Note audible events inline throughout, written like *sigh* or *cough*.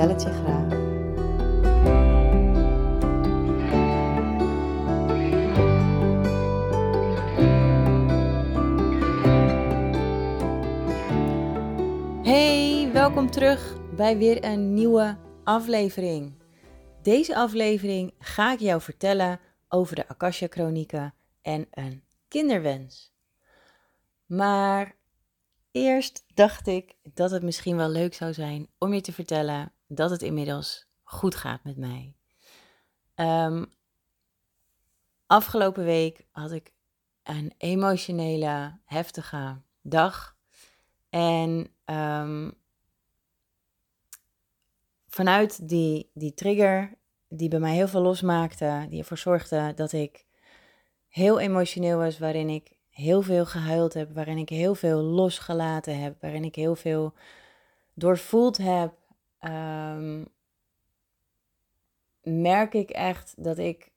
het je graag. Hey, welkom terug bij weer een nieuwe aflevering. Deze aflevering ga ik jou vertellen over de Akasha Chronieken en een kinderwens. Maar eerst dacht ik dat het misschien wel leuk zou zijn om je te vertellen dat het inmiddels goed gaat met mij. Ehm, afgelopen week had ik een emotionele, heftige dag. En um, vanuit die, die trigger, die bij mij heel veel losmaakte, die ervoor zorgde dat ik heel emotioneel was, waarin ik heel veel gehuild heb, waarin ik heel veel losgelaten heb, waarin ik heel veel doorvoeld heb, um, merk ik echt dat ik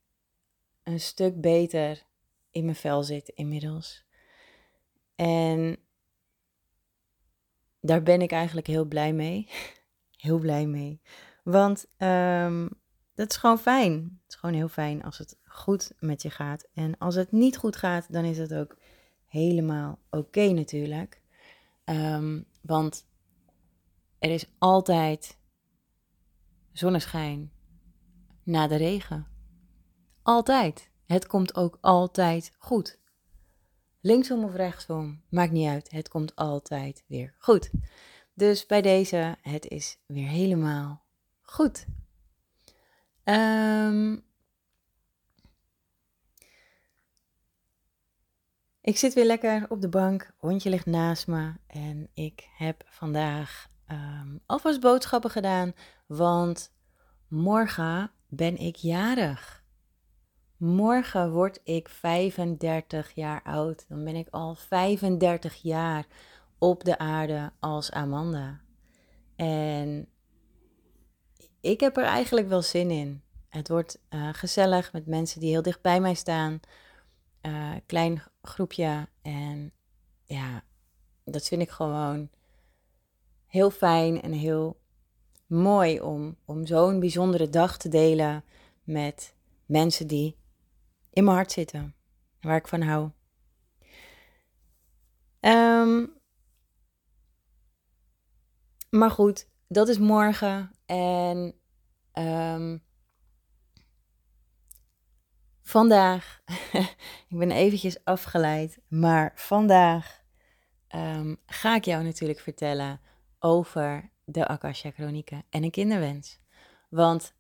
een stuk beter in mijn vel zit inmiddels. En daar ben ik eigenlijk heel blij mee. *laughs* heel blij mee. Want um, dat is gewoon fijn. Het is gewoon heel fijn als het goed met je gaat. En als het niet goed gaat, dan is het ook helemaal oké natuurlijk. Um, want er is altijd zonneschijn na de regen. Altijd. Het komt ook altijd goed. Linksom of rechtsom, maakt niet uit. Het komt altijd weer goed. Dus bij deze, het is weer helemaal goed. Um, ik zit weer lekker op de bank, hondje ligt naast me en ik heb vandaag um, alvast boodschappen gedaan, want morgen ben ik jarig. Morgen word ik 35 jaar oud. Dan ben ik al 35 jaar op de aarde als Amanda. En ik heb er eigenlijk wel zin in. Het wordt uh, gezellig met mensen die heel dicht bij mij staan. Uh, klein groepje. En ja, dat vind ik gewoon heel fijn en heel mooi om, om zo'n bijzondere dag te delen met mensen die in mijn hart zitten, waar ik van hou. Um, maar goed, dat is morgen. En um, vandaag, *laughs* ik ben eventjes afgeleid, maar vandaag um, ga ik jou natuurlijk vertellen over de Akasha Chronieken en een kinderwens. Want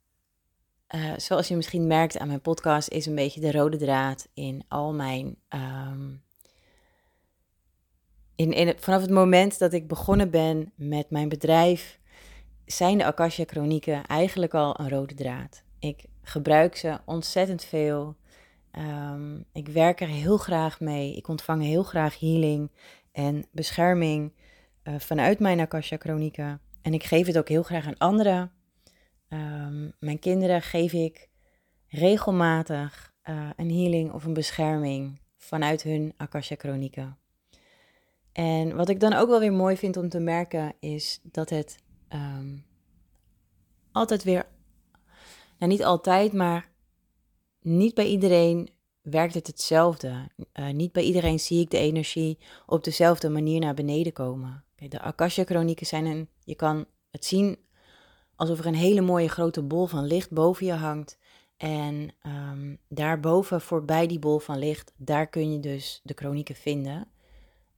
uh, zoals je misschien merkt aan mijn podcast, is een beetje de rode draad in al mijn um, in, in vanaf het moment dat ik begonnen ben met mijn bedrijf, zijn de Akasha Chronieken eigenlijk al een rode draad. Ik gebruik ze ontzettend veel. Um, ik werk er heel graag mee. Ik ontvang heel graag healing en bescherming uh, vanuit mijn Akasha Chronieken. En ik geef het ook heel graag aan anderen. Um, mijn kinderen geef ik regelmatig uh, een healing of een bescherming vanuit hun Akasha Chronieken. En wat ik dan ook wel weer mooi vind om te merken is dat het um, altijd weer, nou niet altijd, maar niet bij iedereen werkt het hetzelfde. Uh, niet bij iedereen zie ik de energie op dezelfde manier naar beneden komen. De Akasha-chronieken zijn een, je kan het zien alsof er een hele mooie grote bol van licht boven je hangt. En um, daarboven, voorbij die bol van licht, daar kun je dus de chronieken vinden.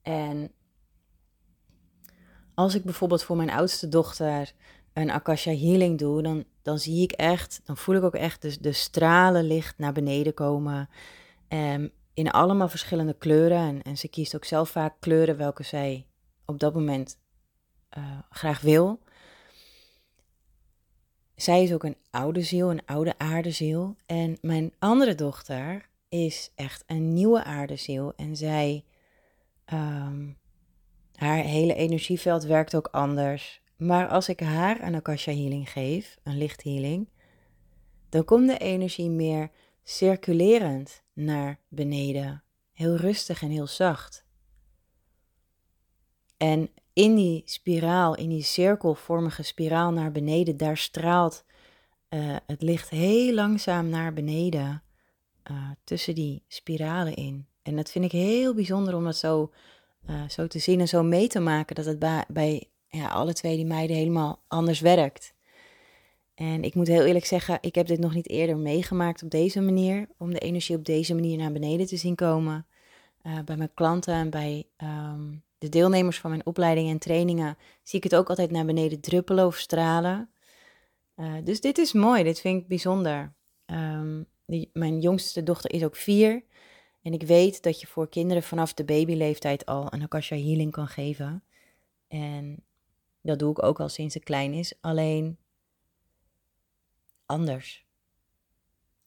En als ik bijvoorbeeld voor mijn oudste dochter een Akasha healing doe, dan, dan zie ik echt, dan voel ik ook echt de, de stralen licht naar beneden komen. Um, in allemaal verschillende kleuren. En, en, ze kiest ook zelf vaak kleuren welke zij op dat moment uh, graag wil. zij is ook een oude ziel, een oude aardeziel. En mijn andere dochter is echt een nieuwe aardeziel. En zij, ehm, haar hele energieveld werkt ook anders. Maar als ik haar een Akasha healing geef, een lichthealing, dan komt de energie meer circulerend naar beneden. Heel rustig en heel zacht. En in die spiraal, in die cirkelvormige spiraal naar beneden, daar straalt uh, het licht heel langzaam naar beneden uh, tussen die spiralen in. En dat vind ik heel bijzonder om dat zo, uh, zo te zien en zo mee te maken, dat het bij, ja, alle twee die meiden helemaal anders werkt. En ik moet heel eerlijk zeggen, ik heb dit nog niet eerder meegemaakt op deze manier, om de energie op deze manier naar beneden te zien komen. bij mijn klanten en bij um, de deelnemers van mijn opleidingen en trainingen zie ik het ook altijd naar beneden druppelen of stralen. Uh, dus dit is mooi, dit vind ik bijzonder. Die, mijn jongste dochter is ook vier. En ik weet dat je voor kinderen vanaf de babyleeftijd al een Akasha Healing kan geven. En dat doe ik ook al sinds ze klein is. Alleen anders.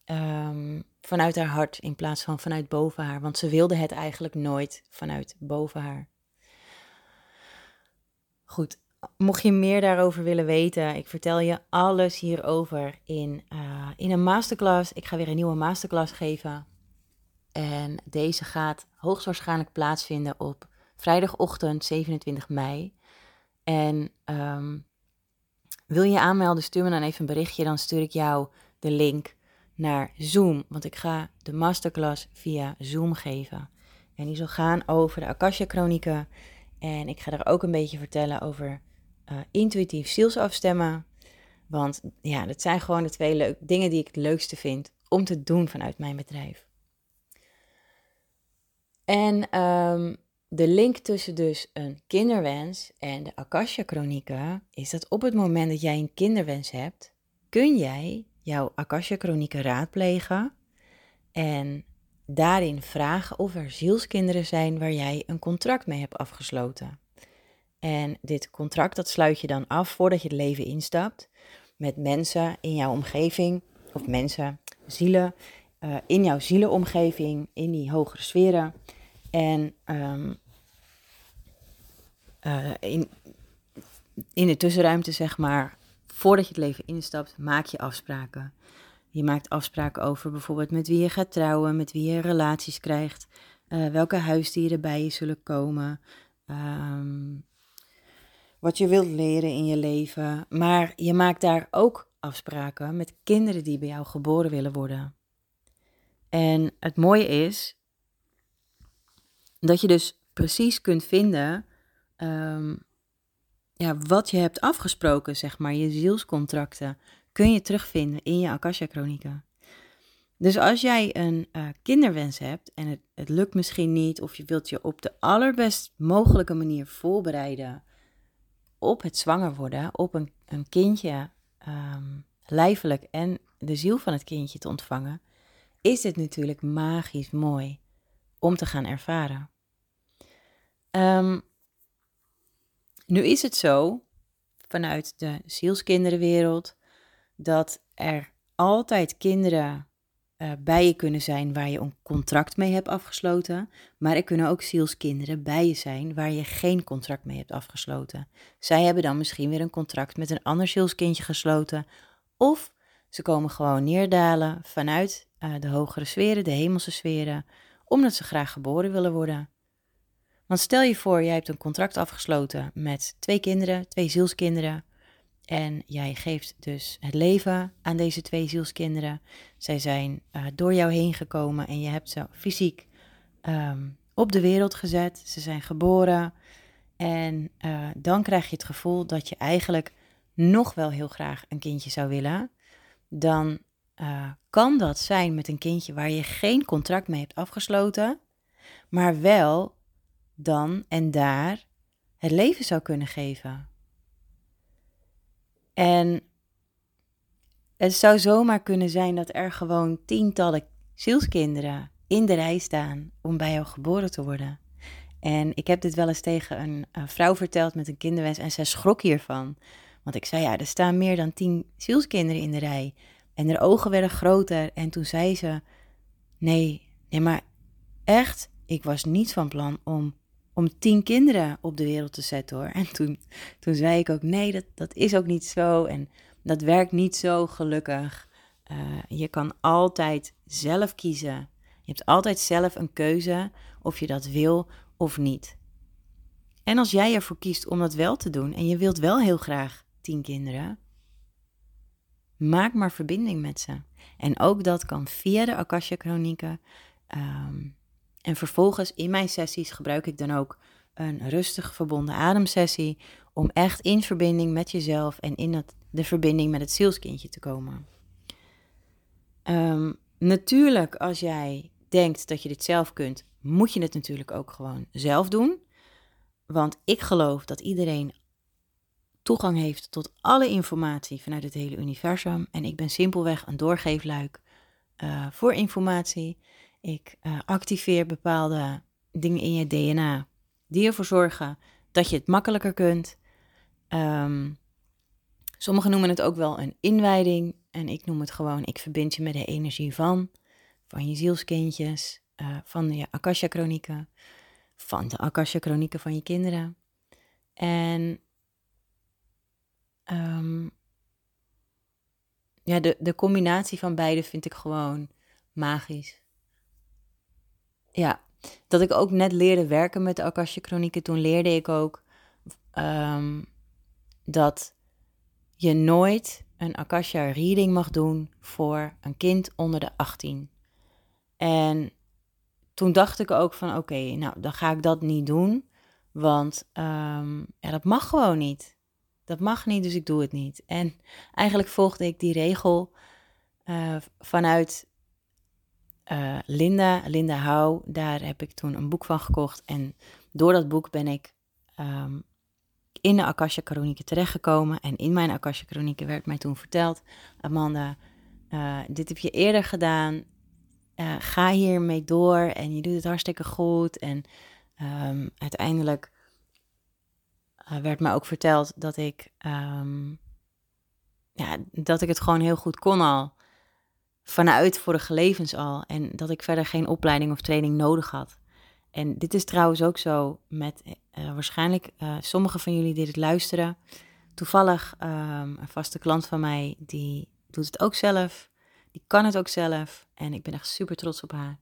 Um, vanuit haar hart in plaats van vanuit boven haar. Want ze wilde het eigenlijk nooit vanuit boven haar. Goed, mocht je meer daarover willen weten, ik vertel je alles hierover in, uh, in een masterclass. Ik ga weer een nieuwe masterclass geven. En deze gaat hoogstwaarschijnlijk plaatsvinden op vrijdagochtend 27 mei. En um, wil je aanmelden, stuur me dan even een berichtje. Dan stuur ik jou de link naar Zoom. Want ik ga de masterclass via Zoom geven. En die zal gaan over de Akasha-chronieken en ik ga er ook een beetje vertellen over uh, intuïtief zielsafstemmen. Want ja, dat zijn gewoon de twee leuk, dingen die ik het leukste vind om te doen vanuit mijn bedrijf. En um, de link tussen dus een kinderwens en de Akasha-chronieken is dat op het moment dat jij een kinderwens hebt, kun jij jouw Akasha-chronieken raadplegen en daarin vragen of er zielskinderen zijn waar jij een contract mee hebt afgesloten. En dit contract dat sluit je dan af voordat je het leven instapt met mensen in jouw omgeving of mensen, zielen uh, in jouw zielenomgeving, in die hogere sferen. En um, uh, in, in de tussenruimte, zeg maar, voordat je het leven instapt, maak je afspraken. Je maakt afspraken over bijvoorbeeld met wie je gaat trouwen, met wie je relaties krijgt, uh, welke huisdieren bij je zullen komen, um, wat je wilt leren in je leven. Maar je maakt daar ook afspraken met kinderen die bij jou geboren willen worden. En het mooie is dat je dus precies kunt vinden um, ja, wat je hebt afgesproken, zeg maar, je zielscontracten kun je terugvinden in je Akasha-chronieken. Dus als jij een uh, kinderwens hebt en het, het lukt misschien niet, of je wilt je op de allerbest mogelijke manier voorbereiden op het zwanger worden, op een, een kindje um, lijfelijk en de ziel van het kindje te ontvangen, is dit natuurlijk magisch mooi om te gaan ervaren. Um, nu is het zo, vanuit de zielskinderenwereld, dat er altijd kinderen uh, bij je kunnen zijn waar je een contract mee hebt afgesloten. Maar er kunnen ook zielskinderen bij je zijn waar je geen contract mee hebt afgesloten. Zij hebben dan misschien weer een contract met een ander zielskindje gesloten. Of ze komen gewoon neerdalen vanuit uh, de hogere sferen, de hemelse sferen, omdat ze graag geboren willen worden. Want stel je voor, jij hebt een contract afgesloten met twee kinderen, twee zielskinderen. En jij geeft dus het leven aan deze twee zielskinderen. Zij zijn uh, door jou heen gekomen en je hebt ze fysiek um, op de wereld gezet. Ze zijn geboren. En uh, dan krijg je het gevoel dat je eigenlijk nog wel heel graag een kindje zou willen. Dan uh, kan dat zijn met een kindje waar je geen contract mee hebt afgesloten, maar wel dan en daar het leven zou kunnen geven. En het zou zomaar kunnen zijn dat er gewoon tientallen zielskinderen in de rij staan om bij jou geboren te worden. En ik heb dit wel eens tegen een, vrouw verteld met een kinderwens en zij schrok hiervan. Want ik zei, ja, er staan meer dan tien zielskinderen in de rij. En haar ogen werden groter. En toen zei ze, nee, nee, maar echt, ik was niet van plan om, om tien kinderen op de wereld te zetten hoor. En toen, toen zei ik ook, nee, dat, dat is ook niet zo. En dat werkt niet zo gelukkig. Uh, je kan altijd zelf kiezen. Je hebt altijd zelf een keuze of je dat wil of niet. En als jij ervoor kiest om dat wel te doen en je wilt wel heel graag tien kinderen, maak maar verbinding met ze. En ook dat kan via de Akasha Chronieken. Ehm, en vervolgens in mijn sessies gebruik ik dan ook een rustig verbonden ademsessie om echt in verbinding met jezelf en in de verbinding met het zielskindje te komen. Um, natuurlijk, als jij denkt dat je dit zelf kunt, moet je het natuurlijk ook gewoon zelf doen. Want ik geloof dat iedereen toegang heeft tot alle informatie vanuit het hele universum. En ik ben simpelweg een doorgeefluik uh, voor informatie. Ik uh, activeer bepaalde dingen in je DNA die ervoor zorgen dat je het makkelijker kunt. Um, sommigen noemen het ook wel een inwijding. En ik noem het gewoon, ik verbind je met de energie van, van je zielskindjes, uh, van je Akasha-chronieken, van de Akasha-chronieken van je kinderen. En um, ja, de, de combinatie van beide vind ik gewoon magisch. Ja, dat ik ook net leerde werken met de Akasha-chronieken, toen leerde ik ook um, dat je nooit een Akasha reading mag doen voor een kind onder de 18. En toen dacht ik ook van oké, nou dan ga ik dat niet doen, want um, ja, dat mag gewoon niet. Dat mag niet, dus ik doe het niet. En eigenlijk volgde ik die regel uh, vanuit uh, Linda, Linda Hou. Daar heb ik toen een boek van gekocht. En door dat boek ben ik um, in de Akasha Chronieken terechtgekomen. En in mijn Akasha Chronieken werd mij toen verteld: Amanda, uh, dit heb je eerder gedaan. Uh, ga hiermee door en je doet het hartstikke goed. En um, uiteindelijk werd mij ook verteld dat ik, um, ja, dat ik het gewoon heel goed kon al. Vanuit vorige levens al. En dat ik verder geen opleiding of training nodig had. En dit is trouwens ook zo met uh, waarschijnlijk uh, sommigen van jullie die dit luisteren. Toevallig um, een vaste klant van mij, die doet het ook zelf. Die kan het ook zelf. En ik ben echt super trots op haar.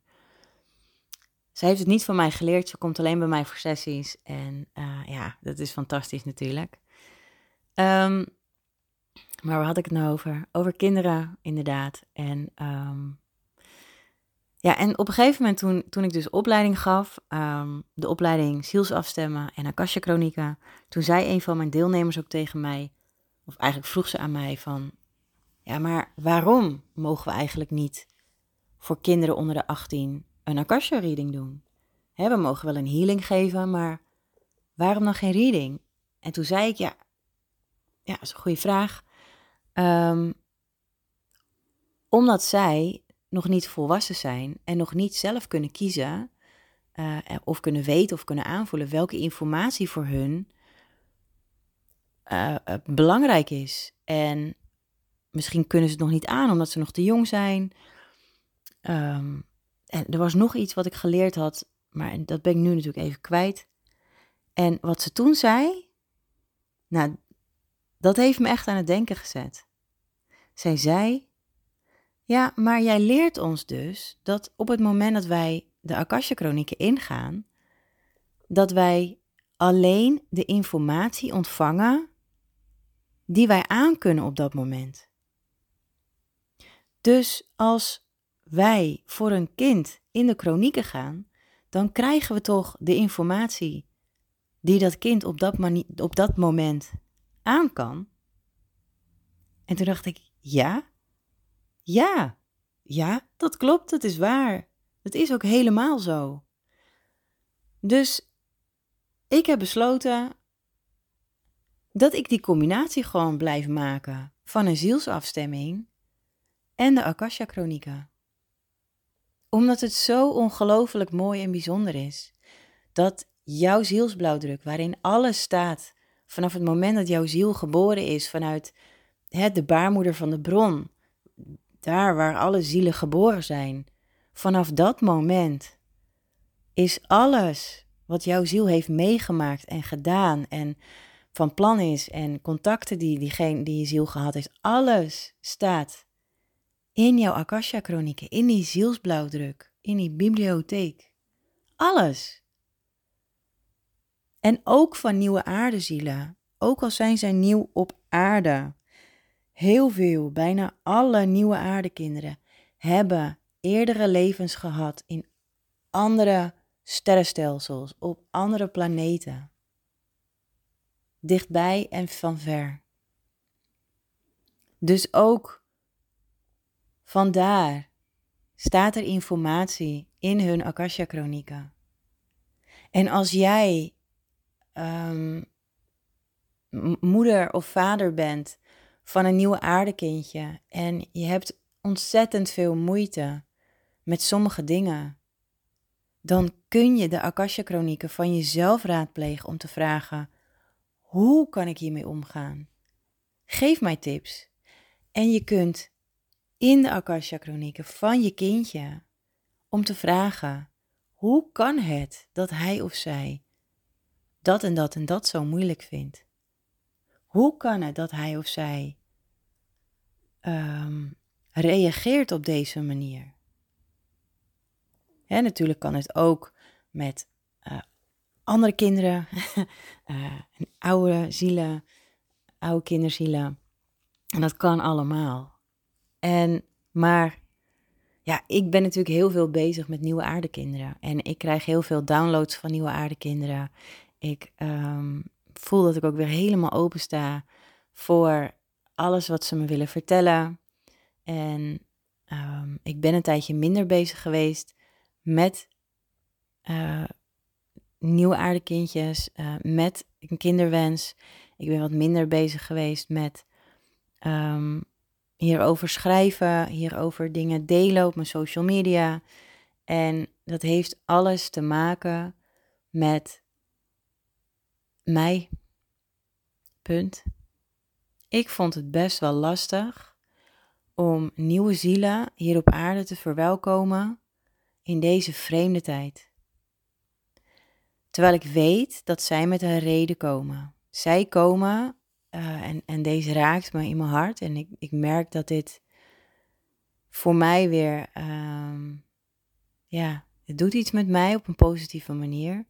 Zij heeft het niet van mij geleerd. Ze komt alleen bij mij voor sessies. En ja, dat is fantastisch natuurlijk. Um, maar waar had ik het nou over? Over kinderen, inderdaad. En um, ja, en op een gegeven moment toen, toen ik dus opleiding gaf, um, de opleiding zielsafstemmen en Akasha Chronica, toen zei een van mijn deelnemers ook tegen mij, of eigenlijk vroeg ze aan mij van, ja, maar waarom mogen we eigenlijk niet voor kinderen onder de 18 een Akasha reading doen? We mogen wel een healing geven, maar waarom dan geen reading? En toen zei ik, ja, ja, dat is een goede vraag. Um, omdat zij nog niet volwassen zijn en nog niet zelf kunnen kiezen uh, of kunnen weten of kunnen aanvoelen welke informatie voor hun uh, belangrijk is. En misschien kunnen ze het nog niet aan omdat ze nog te jong zijn. Um, en er was nog iets wat ik geleerd had, maar dat ben ik nu natuurlijk even kwijt. En wat ze toen zei, nou, dat heeft me echt aan het denken gezet. Zij zei: Ja, maar jij leert ons dus dat op het moment dat wij de Akasha-chronieken ingaan, dat wij alleen de informatie ontvangen die wij aankunnen op dat moment. Dus als wij voor een kind in de chronieken gaan, dan krijgen we toch de informatie die dat kind op dat, op dat moment aan kan. En toen dacht ik, ja, ja, ja, dat klopt, dat is waar. Het is ook helemaal zo. Dus ik heb besloten dat ik die combinatie gewoon blijf maken van een zielsafstemming en de Akasha Chronieken. Omdat het zo ongelooflijk mooi en bijzonder is dat jouw zielsblauwdruk, waarin alles staat vanaf het moment dat jouw ziel geboren is, vanuit hè, de baarmoeder van de bron, daar waar alle zielen geboren zijn, vanaf dat moment is alles wat jouw ziel heeft meegemaakt en gedaan en van plan is en contacten die, diegene, die je ziel gehad heeft, alles staat in jouw Akasha-chronieken, in die zielsblauwdruk, in die bibliotheek. Alles. En ook van nieuwe aardezielen, ook al zijn zij nieuw op aarde. Heel veel, bijna alle nieuwe aardekinderen hebben eerdere levens gehad in andere sterrenstelsels, op andere planeten. Dichtbij en van ver. Dus ook vandaar staat er informatie in hun Akasha-chronieken. En als jij um, moeder of vader bent van een nieuwe aardekindje en je hebt ontzettend veel moeite met sommige dingen, dan kun je de Akasha-chronieken van jezelf raadplegen om te vragen: hoe kan ik hiermee omgaan? Geef mij tips. En je kunt in de Akasha-chronieken van je kindje om te vragen: hoe kan het dat hij of zij dat en dat en dat zo moeilijk vindt? Hoe kan het dat hij of zij um, reageert op deze manier? En natuurlijk kan het ook met uh, andere kinderen, *laughs* uh, oude zielen, oude kinderzielen. En dat kan allemaal. En, maar ja, ik ben natuurlijk heel veel bezig met nieuwe aardekinderen. En ik krijg heel veel downloads van nieuwe aardekinderen. Ik um, voel dat ik ook weer helemaal open sta voor alles wat ze me willen vertellen. En um, ik ben een tijdje minder bezig geweest met uh, nieuwe aardekindjes, uh, met een kinderwens. Ik ben wat minder bezig geweest met um, hierover schrijven, hierover dingen delen op mijn social media. En dat heeft alles te maken met mij. Punt. Ik vond het best wel lastig om nieuwe zielen hier op aarde te verwelkomen in deze vreemde tijd. Terwijl ik weet dat zij met een reden komen. Zij komen uh, en, en deze raakt me in mijn hart. En ik, ik merk dat dit voor mij weer, um, ja, het doet iets met mij op een positieve manier.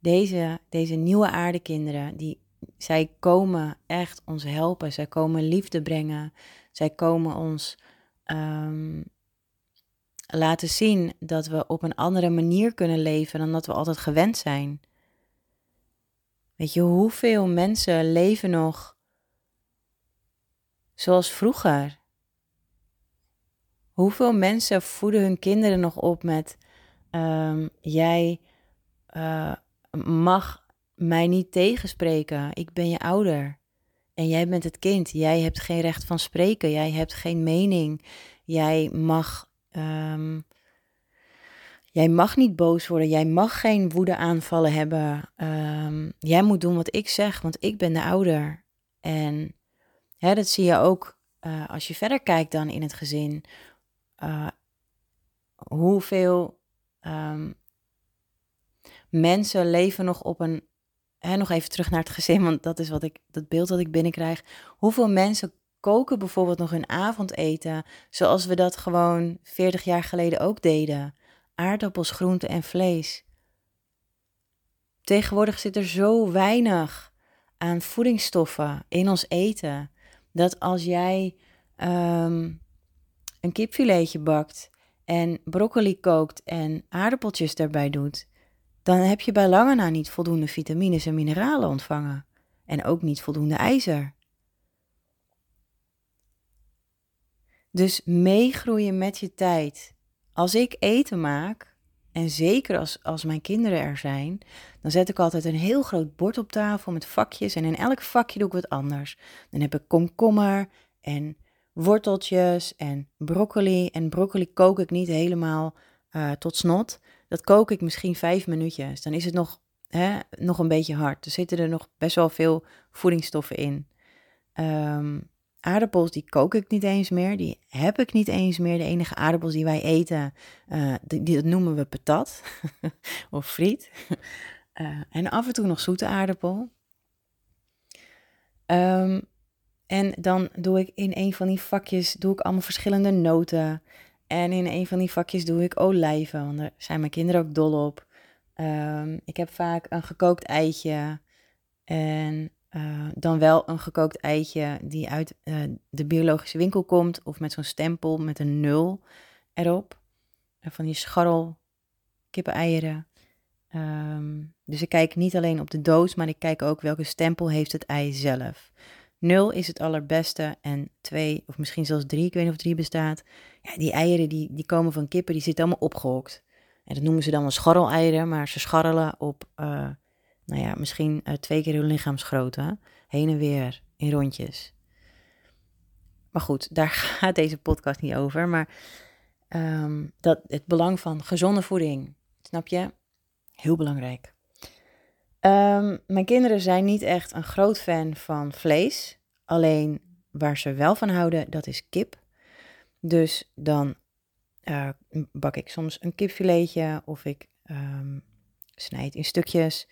Deze, deze nieuwe aardekinderen, die, zij komen echt ons helpen. Zij komen liefde brengen. Zij komen ons um, laten zien dat we op een andere manier kunnen leven dan dat we altijd gewend zijn. Weet je, hoeveel mensen leven nog zoals vroeger? Hoeveel mensen voeden hun kinderen nog op met: um, jij uh, mag mij niet tegenspreken, ik ben je ouder. En jij bent het kind, jij hebt geen recht van spreken, jij hebt geen mening, jij mag Um, jij mag niet boos worden, jij mag geen woedeaanvallen hebben. Um, jij moet doen wat ik zeg, want ik ben de ouder. En hè, dat zie je ook uh, als je verder kijkt dan in het gezin. Uh, hoeveel um, mensen leven nog op een. Hè, nog even terug naar het gezin, want dat is wat ik, dat beeld dat ik binnenkrijg. Hoeveel mensen koken bijvoorbeeld nog hun avondeten zoals we dat gewoon 40 jaar geleden ook deden. Aardappels, groenten en vlees. Tegenwoordig zit er zo weinig aan voedingsstoffen in ons eten dat als jij um, een kipfiletje bakt en broccoli kookt en aardappeltjes daarbij doet, dan heb je bij lange na niet voldoende vitamines en mineralen ontvangen. En ook niet voldoende ijzer. Dus meegroeien met je tijd. Als ik eten maak, en zeker als, als mijn kinderen er zijn, dan zet ik altijd een heel groot bord op tafel met vakjes. En in elk vakje doe ik wat anders. Dan heb ik komkommer en worteltjes en broccoli. En broccoli kook ik niet helemaal uh, tot snot. Dat kook ik misschien vijf minuutjes. Dan is het nog hè, nog een beetje hard. Er zitten er nog best wel veel voedingsstoffen in. Um, aardappels, die kook ik niet eens meer. Die heb ik niet eens meer. De enige aardappels die wij eten, die, dat noemen we patat *laughs* of friet. Uh, en af en toe nog zoete aardappel. Um, en dan doe ik in een van die vakjes doe ik allemaal verschillende noten. En in een van die vakjes doe ik olijven, want daar zijn mijn kinderen ook dol op. Um, ik heb vaak een gekookt eitje. En uh, dan wel een gekookt eitje die uit uh, de biologische winkel komt. Of met zo'n stempel met een nul erop. Uh, van die scharrel kippeneieren. Um, dus ik kijk niet alleen op de doos, maar ik kijk ook welke stempel heeft het ei zelf. Nul is het allerbeste en twee, of misschien zelfs drie, ik weet niet of drie bestaat. Ja, die eieren die, die komen van kippen, die zitten allemaal opgehokt. En dat noemen ze dan wel scharreleieren, maar ze scharrelen op, uh, nou ja, misschien uh, twee keer hun lichaamsgrootte. Heen en weer in rondjes. Maar goed, daar *laughs* gaat deze podcast niet over. Maar um, dat, het belang van gezonde voeding, snap je? Heel belangrijk. Um, mijn kinderen zijn niet echt een groot fan van vlees. Alleen waar ze wel van houden, dat is kip. Dus dan uh, bak ik soms een kipfiletje of ik um, snijd in stukjes.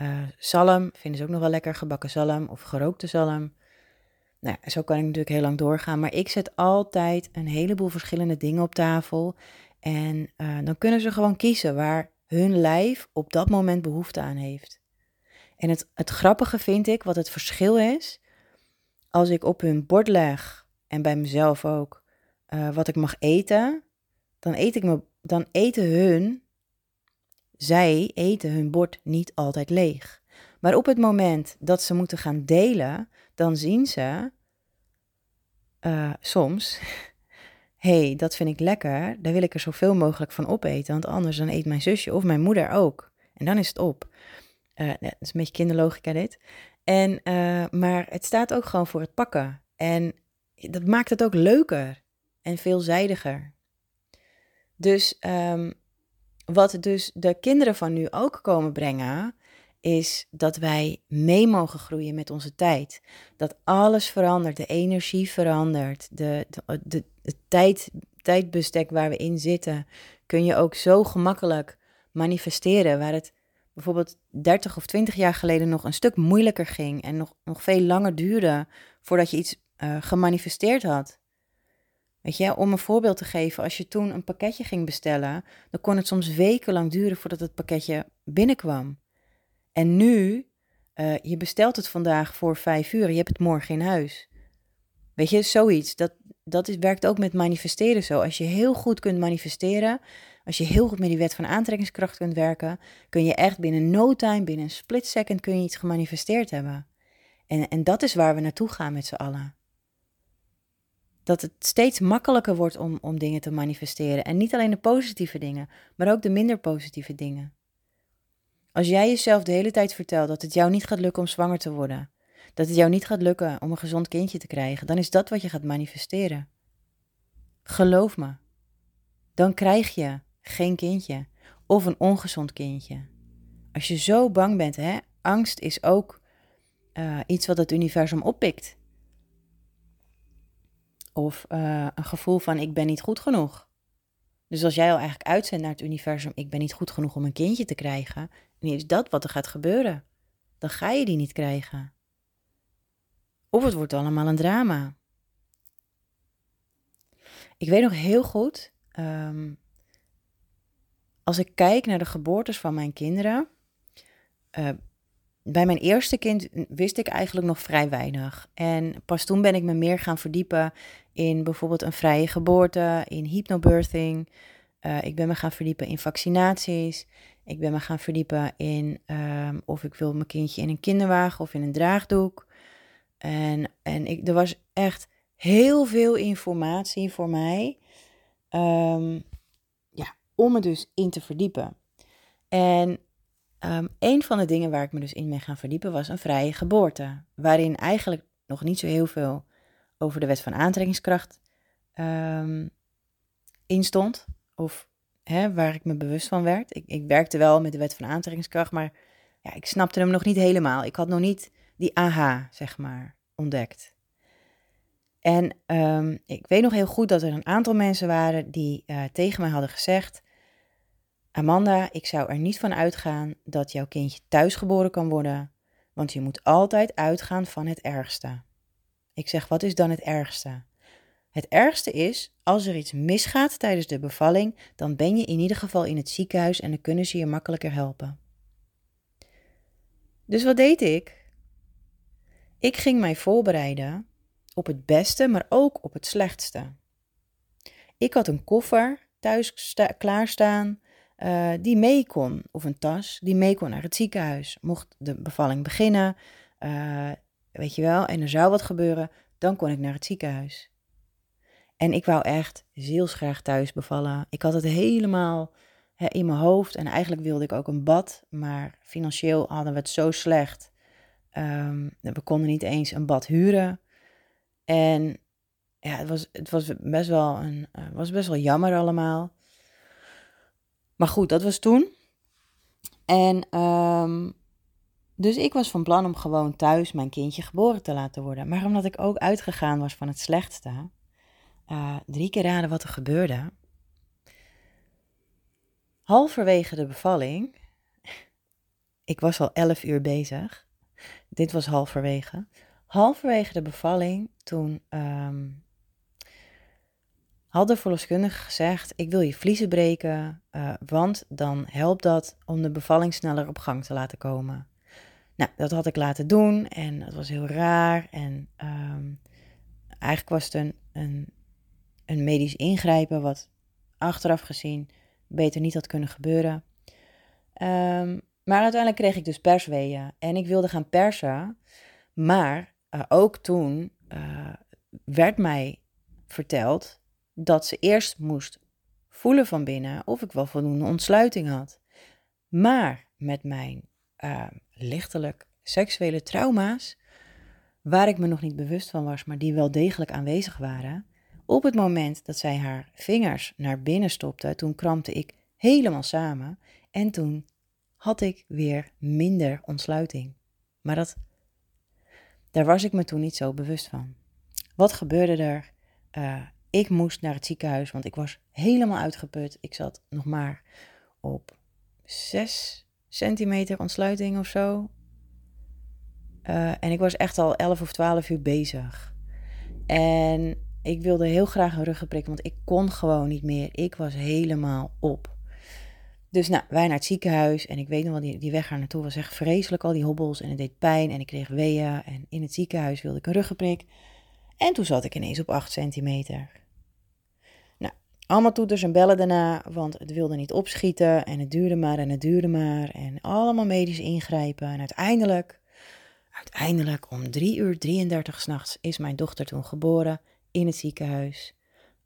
Uh, zalm vinden ze ook nog wel lekker, gebakken zalm of gerookte zalm. Nou, zo kan ik natuurlijk heel lang doorgaan. Maar ik zet altijd een heleboel verschillende dingen op tafel. En uh, dan kunnen ze gewoon kiezen waar hun lijf op dat moment behoefte aan heeft. En het, het grappige vind ik, wat het verschil is, als ik op hun bord leg, en bij mezelf ook, uh, wat ik mag eten, dan, eet ik me, dan eten hun, zij eten hun bord niet altijd leeg. Maar op het moment dat ze moeten gaan delen, dan zien ze uh, soms, *laughs* hey, dat vind ik lekker, daar wil ik er zoveel mogelijk van opeten, want anders dan eet mijn zusje of mijn moeder ook. En dan is het op. Uh, dat is een beetje kinderlogica dit. En, uh, maar het staat ook gewoon voor het pakken. En dat maakt het ook leuker en veelzijdiger. Dus um, wat dus de kinderen van nu ook komen brengen, is dat wij mee mogen groeien met onze tijd. Dat alles verandert, de energie verandert, de, de, de, de tijd, tijdbestek waar we in zitten, kun je ook zo gemakkelijk manifesteren. Waar het bijvoorbeeld 30 of 20 jaar geleden nog een stuk moeilijker ging en nog, nog veel langer duurde voordat je iets uh, gemanifesteerd had. Weet je, om een voorbeeld te geven, als je toen een pakketje ging bestellen, dan kon het soms wekenlang duren voordat het pakketje binnenkwam. En nu, uh, je bestelt het vandaag voor vijf uur, je hebt het morgen in huis. Weet je, zoiets. Dat, dat is, werkt ook met manifesteren zo. Als je heel goed kunt manifesteren, als je heel goed met die wet van aantrekkingskracht kunt werken, kun je echt binnen no time, binnen een split second, kun je iets gemanifesteerd hebben. En, en dat is waar we naartoe gaan met z'n allen. Dat het steeds makkelijker wordt om, om dingen te manifesteren. En niet alleen de positieve dingen, maar ook de minder positieve dingen. Als jij jezelf de hele tijd vertelt dat het jou niet gaat lukken om zwanger te worden, dat het jou niet gaat lukken om een gezond kindje te krijgen, dan is dat wat je gaat manifesteren. Geloof me. Dan krijg je geen kindje of een ongezond kindje. Als je zo bang bent, hè, angst is ook uh, iets wat het universum oppikt. Of uh, een gevoel van ik ben niet goed genoeg. Dus als jij al eigenlijk uitzendt naar het universum, ik ben niet goed genoeg om een kindje te krijgen, en is dat wat er gaat gebeuren. Dan ga je die niet krijgen. Of het wordt allemaal een drama. Ik weet nog heel goed, um, als ik kijk naar de geboortes van mijn kinderen. Uh, bij mijn eerste kind wist ik eigenlijk nog vrij weinig. En pas toen ben ik me meer gaan verdiepen in bijvoorbeeld een vrije geboorte, in hypnobirthing. Uh, ik ben me gaan verdiepen in vaccinaties. Ik ben me gaan verdiepen in um, of ik wil mijn kindje in een kinderwagen of in een draagdoek. En, en ik, er was echt heel veel informatie voor mij. Um, om me dus in te verdiepen. En um, een van de dingen waar ik me dus in ben gaan verdiepen was een vrije geboorte. Waarin eigenlijk nog niet zo heel veel over de wet van aantrekkingskracht um, in stond. Of hè, waar ik me bewust van werd. Ik, ik werkte wel met de wet van aantrekkingskracht, maar ja, ik snapte hem nog niet helemaal. Ik had nog niet die aha, zeg maar, ontdekt. En um, ik weet nog heel goed dat er een aantal mensen waren die uh, tegen mij hadden gezegd: Amanda, ik zou er niet van uitgaan dat jouw kindje thuisgeboren kan worden, want je moet altijd uitgaan van het ergste. Ik zeg: Wat is dan het ergste? Het ergste is, als er iets misgaat tijdens de bevalling, dan ben je in ieder geval in het ziekenhuis en dan kunnen ze je makkelijker helpen. Dus wat deed ik? Ik ging mij voorbereiden op het beste, maar ook op het slechtste. Ik had een koffer thuis klaarstaan uh, die mee kon, of een tas die mee kon naar het ziekenhuis. Mocht de bevalling beginnen, uh, weet je wel, en er zou wat gebeuren, dan kon ik naar het ziekenhuis. En ik wou echt zielsgraag thuis bevallen. Ik had het helemaal hè, in mijn hoofd en eigenlijk wilde ik ook een bad, maar financieel hadden we het zo slecht. Um, we konden niet eens een bad huren. En ja, het was, het was, best, wel een, uh, was best wel jammer allemaal. Maar goed, dat was toen. En um, dus ik was van plan om gewoon thuis mijn kindje geboren te laten worden. Maar omdat ik ook uitgegaan was van het slechtste, uh, drie keer raden wat er gebeurde. Halverwege de bevalling, ik was al elf uur bezig, dit was halverwege. Halverwege de bevalling, toen um, had de verloskundige gezegd: Ik wil je vliezen breken, uh, want dan helpt dat om de bevalling sneller op gang te laten komen. Nou, dat had ik laten doen en dat was heel raar. En um, eigenlijk was het een, een, een medisch ingrijpen, wat achteraf gezien beter niet had kunnen gebeuren. Um, maar uiteindelijk kreeg ik dus persweeën en ik wilde gaan persen. Maar uh, ook toen uh, werd mij verteld dat ze eerst moest voelen van binnen of ik wel voldoende ontsluiting had. Maar met mijn uh, lichtelijk seksuele trauma's, waar ik me nog niet bewust van was, maar die wel degelijk aanwezig waren, op het moment dat zij haar vingers naar binnen stopte, toen krampte ik helemaal samen en toen had ik weer minder ontsluiting. Maar dat, daar was ik me toen niet zo bewust van. Wat gebeurde er? Uh, ik moest naar het ziekenhuis, want ik was helemaal uitgeput. Ik zat nog maar op 6 centimeter ontsluiting of zo. Uh, en ik was echt al 11 of 12 uur bezig. En ik wilde heel graag een ruggenprik, want ik kon gewoon niet meer. Ik was helemaal op. Dus nou, wij naar het ziekenhuis en ik weet nog wel, die, weg naar naartoe was echt vreselijk, al die hobbels en het deed pijn en ik kreeg weeën en in het ziekenhuis wilde ik een ruggenprik. En toen zat ik ineens op 8 centimeter. Allemaal toeters en bellen daarna, want het wilde niet opschieten en het duurde maar en het duurde maar en allemaal medisch ingrijpen. En uiteindelijk, uiteindelijk om 3 uur 33 s'nachts is mijn dochter toen geboren in het ziekenhuis.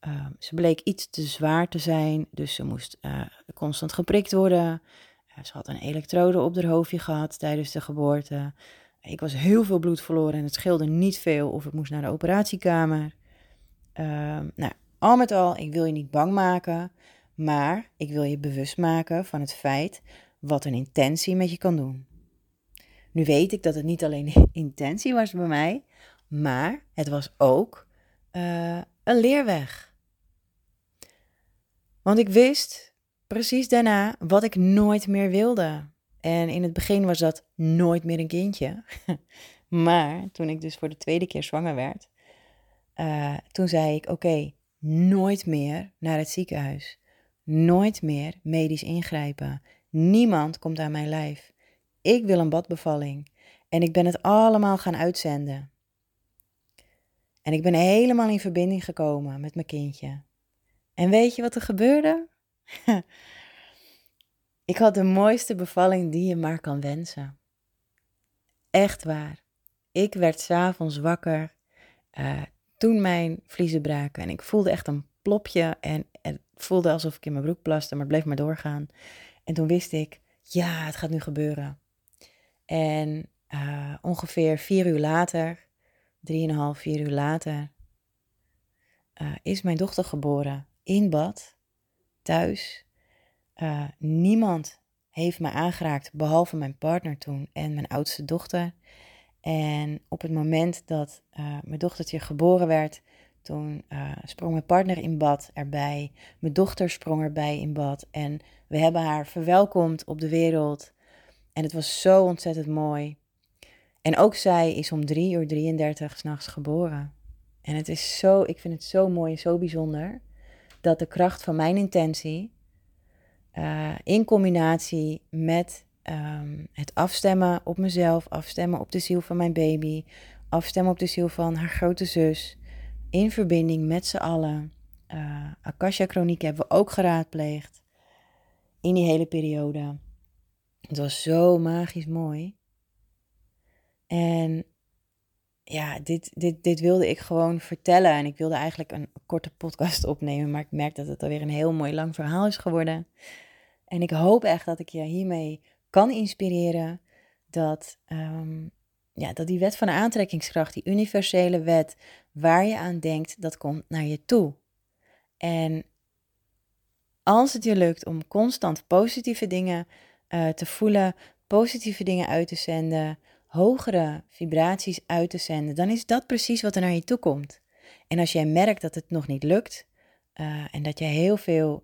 Uh, ze bleek iets te zwaar te zijn, dus ze moest uh, constant geprikt worden. Uh, ze had een elektrode op haar hoofdje gehad tijdens de geboorte. Ik was heel veel bloed verloren en het scheelde niet veel of ik moest naar de operatiekamer. Ehm, nou, al met al, ik wil je niet bang maken, maar ik wil je bewust maken van het feit wat een intentie met je kan doen. Nu weet ik dat het niet alleen *laughs* intentie was bij mij, maar het was ook uh, een leerweg. Want ik wist precies daarna wat ik nooit meer wilde. En in het begin was dat nooit meer een kindje. *laughs* maar toen ik dus voor de tweede keer zwanger werd, uh, toen zei ik: Oké, nooit meer naar het ziekenhuis. Nooit meer medisch ingrijpen. Niemand komt aan mijn lijf. Ik wil een badbevalling. En ik ben het allemaal gaan uitzenden. En ik ben helemaal in verbinding gekomen met mijn kindje. En weet je wat er gebeurde? *laughs* ik had de mooiste bevalling die je maar kan wensen. Echt waar. Ik werd s'avonds wakker uh, toen mijn vliezen braken. En ik voelde echt een plopje. En het voelde alsof ik in mijn broek plaste, maar het bleef maar doorgaan. En toen wist ik, ja, het gaat nu gebeuren. En uh, ongeveer vier uur later, drieënhalf, vier uur later, uh, is mijn dochter geboren in bad, thuis. Uh, niemand heeft me aangeraakt, behalve mijn partner toen en mijn oudste dochter. En op het moment dat uh, mijn dochtertje geboren werd, toen uh, sprong mijn partner in bad erbij. Mijn dochter sprong erbij in bad. En we hebben haar verwelkomd op de wereld. En het was zo ontzettend mooi. En ook zij is om 3 uur 33 s'nachts geboren. En het is zo, ik vind het zo mooi en zo bijzonder dat de kracht van mijn intentie uh, in combinatie met um, het afstemmen op mezelf, afstemmen op de ziel van mijn baby, afstemmen op de ziel van haar grote zus, in verbinding met z'n allen. Uh, Akasha Chroniek hebben we ook geraadpleegd in die hele periode. Het was zo magisch mooi. En ja, dit, dit, dit wilde ik gewoon vertellen. En ik wilde eigenlijk een korte podcast opnemen, maar ik merk dat het alweer een heel mooi lang verhaal is geworden. En ik hoop echt dat ik je hiermee kan inspireren dat, um, ja, dat die wet van de aantrekkingskracht, die universele wet, waar je aan denkt, dat komt naar je toe. En als het je lukt om constant positieve dingen uh, te voelen, positieve dingen uit te zenden, hogere vibraties uit te zenden, dan is dat precies wat er naar je toe komt. En als jij merkt dat het nog niet lukt uh, en dat je heel veel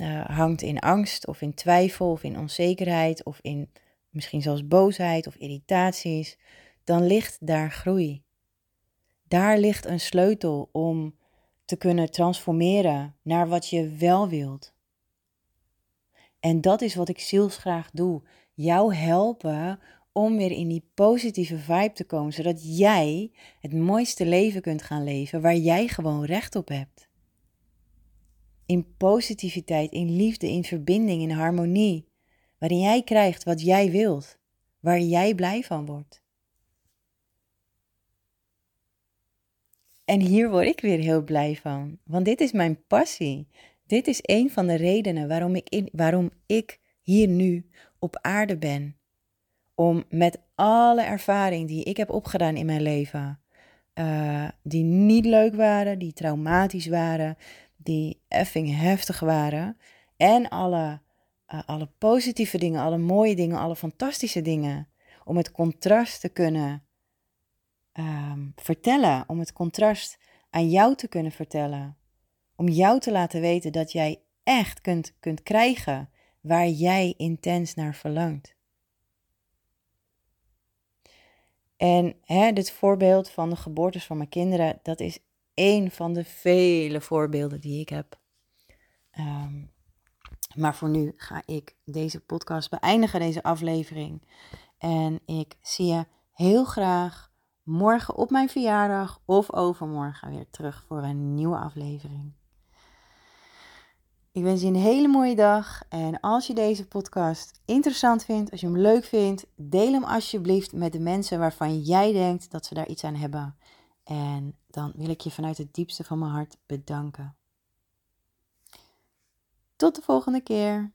uh, hangt in angst of in twijfel of in onzekerheid of in misschien zelfs boosheid of irritaties, dan ligt daar groei. Daar ligt een sleutel om te kunnen transformeren naar wat je wel wilt. En dat is wat ik zielsgraag doe. Jou helpen om weer in die positieve vibe te komen, zodat jij het mooiste leven kunt gaan leven waar jij gewoon recht op hebt in positiviteit, in liefde, in verbinding, in harmonie, waarin jij krijgt wat jij wilt, waar jij blij van wordt. En hier word ik weer heel blij van, want dit is mijn passie. Dit is een van de redenen waarom ik, in, waarom ik hier nu op aarde ben. Om met alle ervaring die ik heb opgedaan in mijn leven, uh, die niet leuk waren, die traumatisch waren, die effing heftig waren. En alle, uh, alle positieve dingen, alle mooie dingen, alle fantastische dingen. Om het contrast te kunnen um, vertellen. Om het contrast aan jou te kunnen vertellen. Om jou te laten weten dat jij echt kunt, kunt krijgen waar jij intens naar verlangt. En hè, dit voorbeeld van de geboortes van mijn kinderen, dat is één van de vele voorbeelden die ik heb. Ehm, maar voor nu ga ik deze podcast beëindigen, deze aflevering. En ik zie je heel graag morgen op mijn verjaardag of overmorgen weer terug voor een nieuwe aflevering. Ik wens je een hele mooie dag. En als je deze podcast interessant vindt, als je hem leuk vindt, deel hem alsjeblieft met de mensen waarvan jij denkt dat ze daar iets aan hebben. En dan wil ik je vanuit het diepste van mijn hart bedanken. Tot de volgende keer.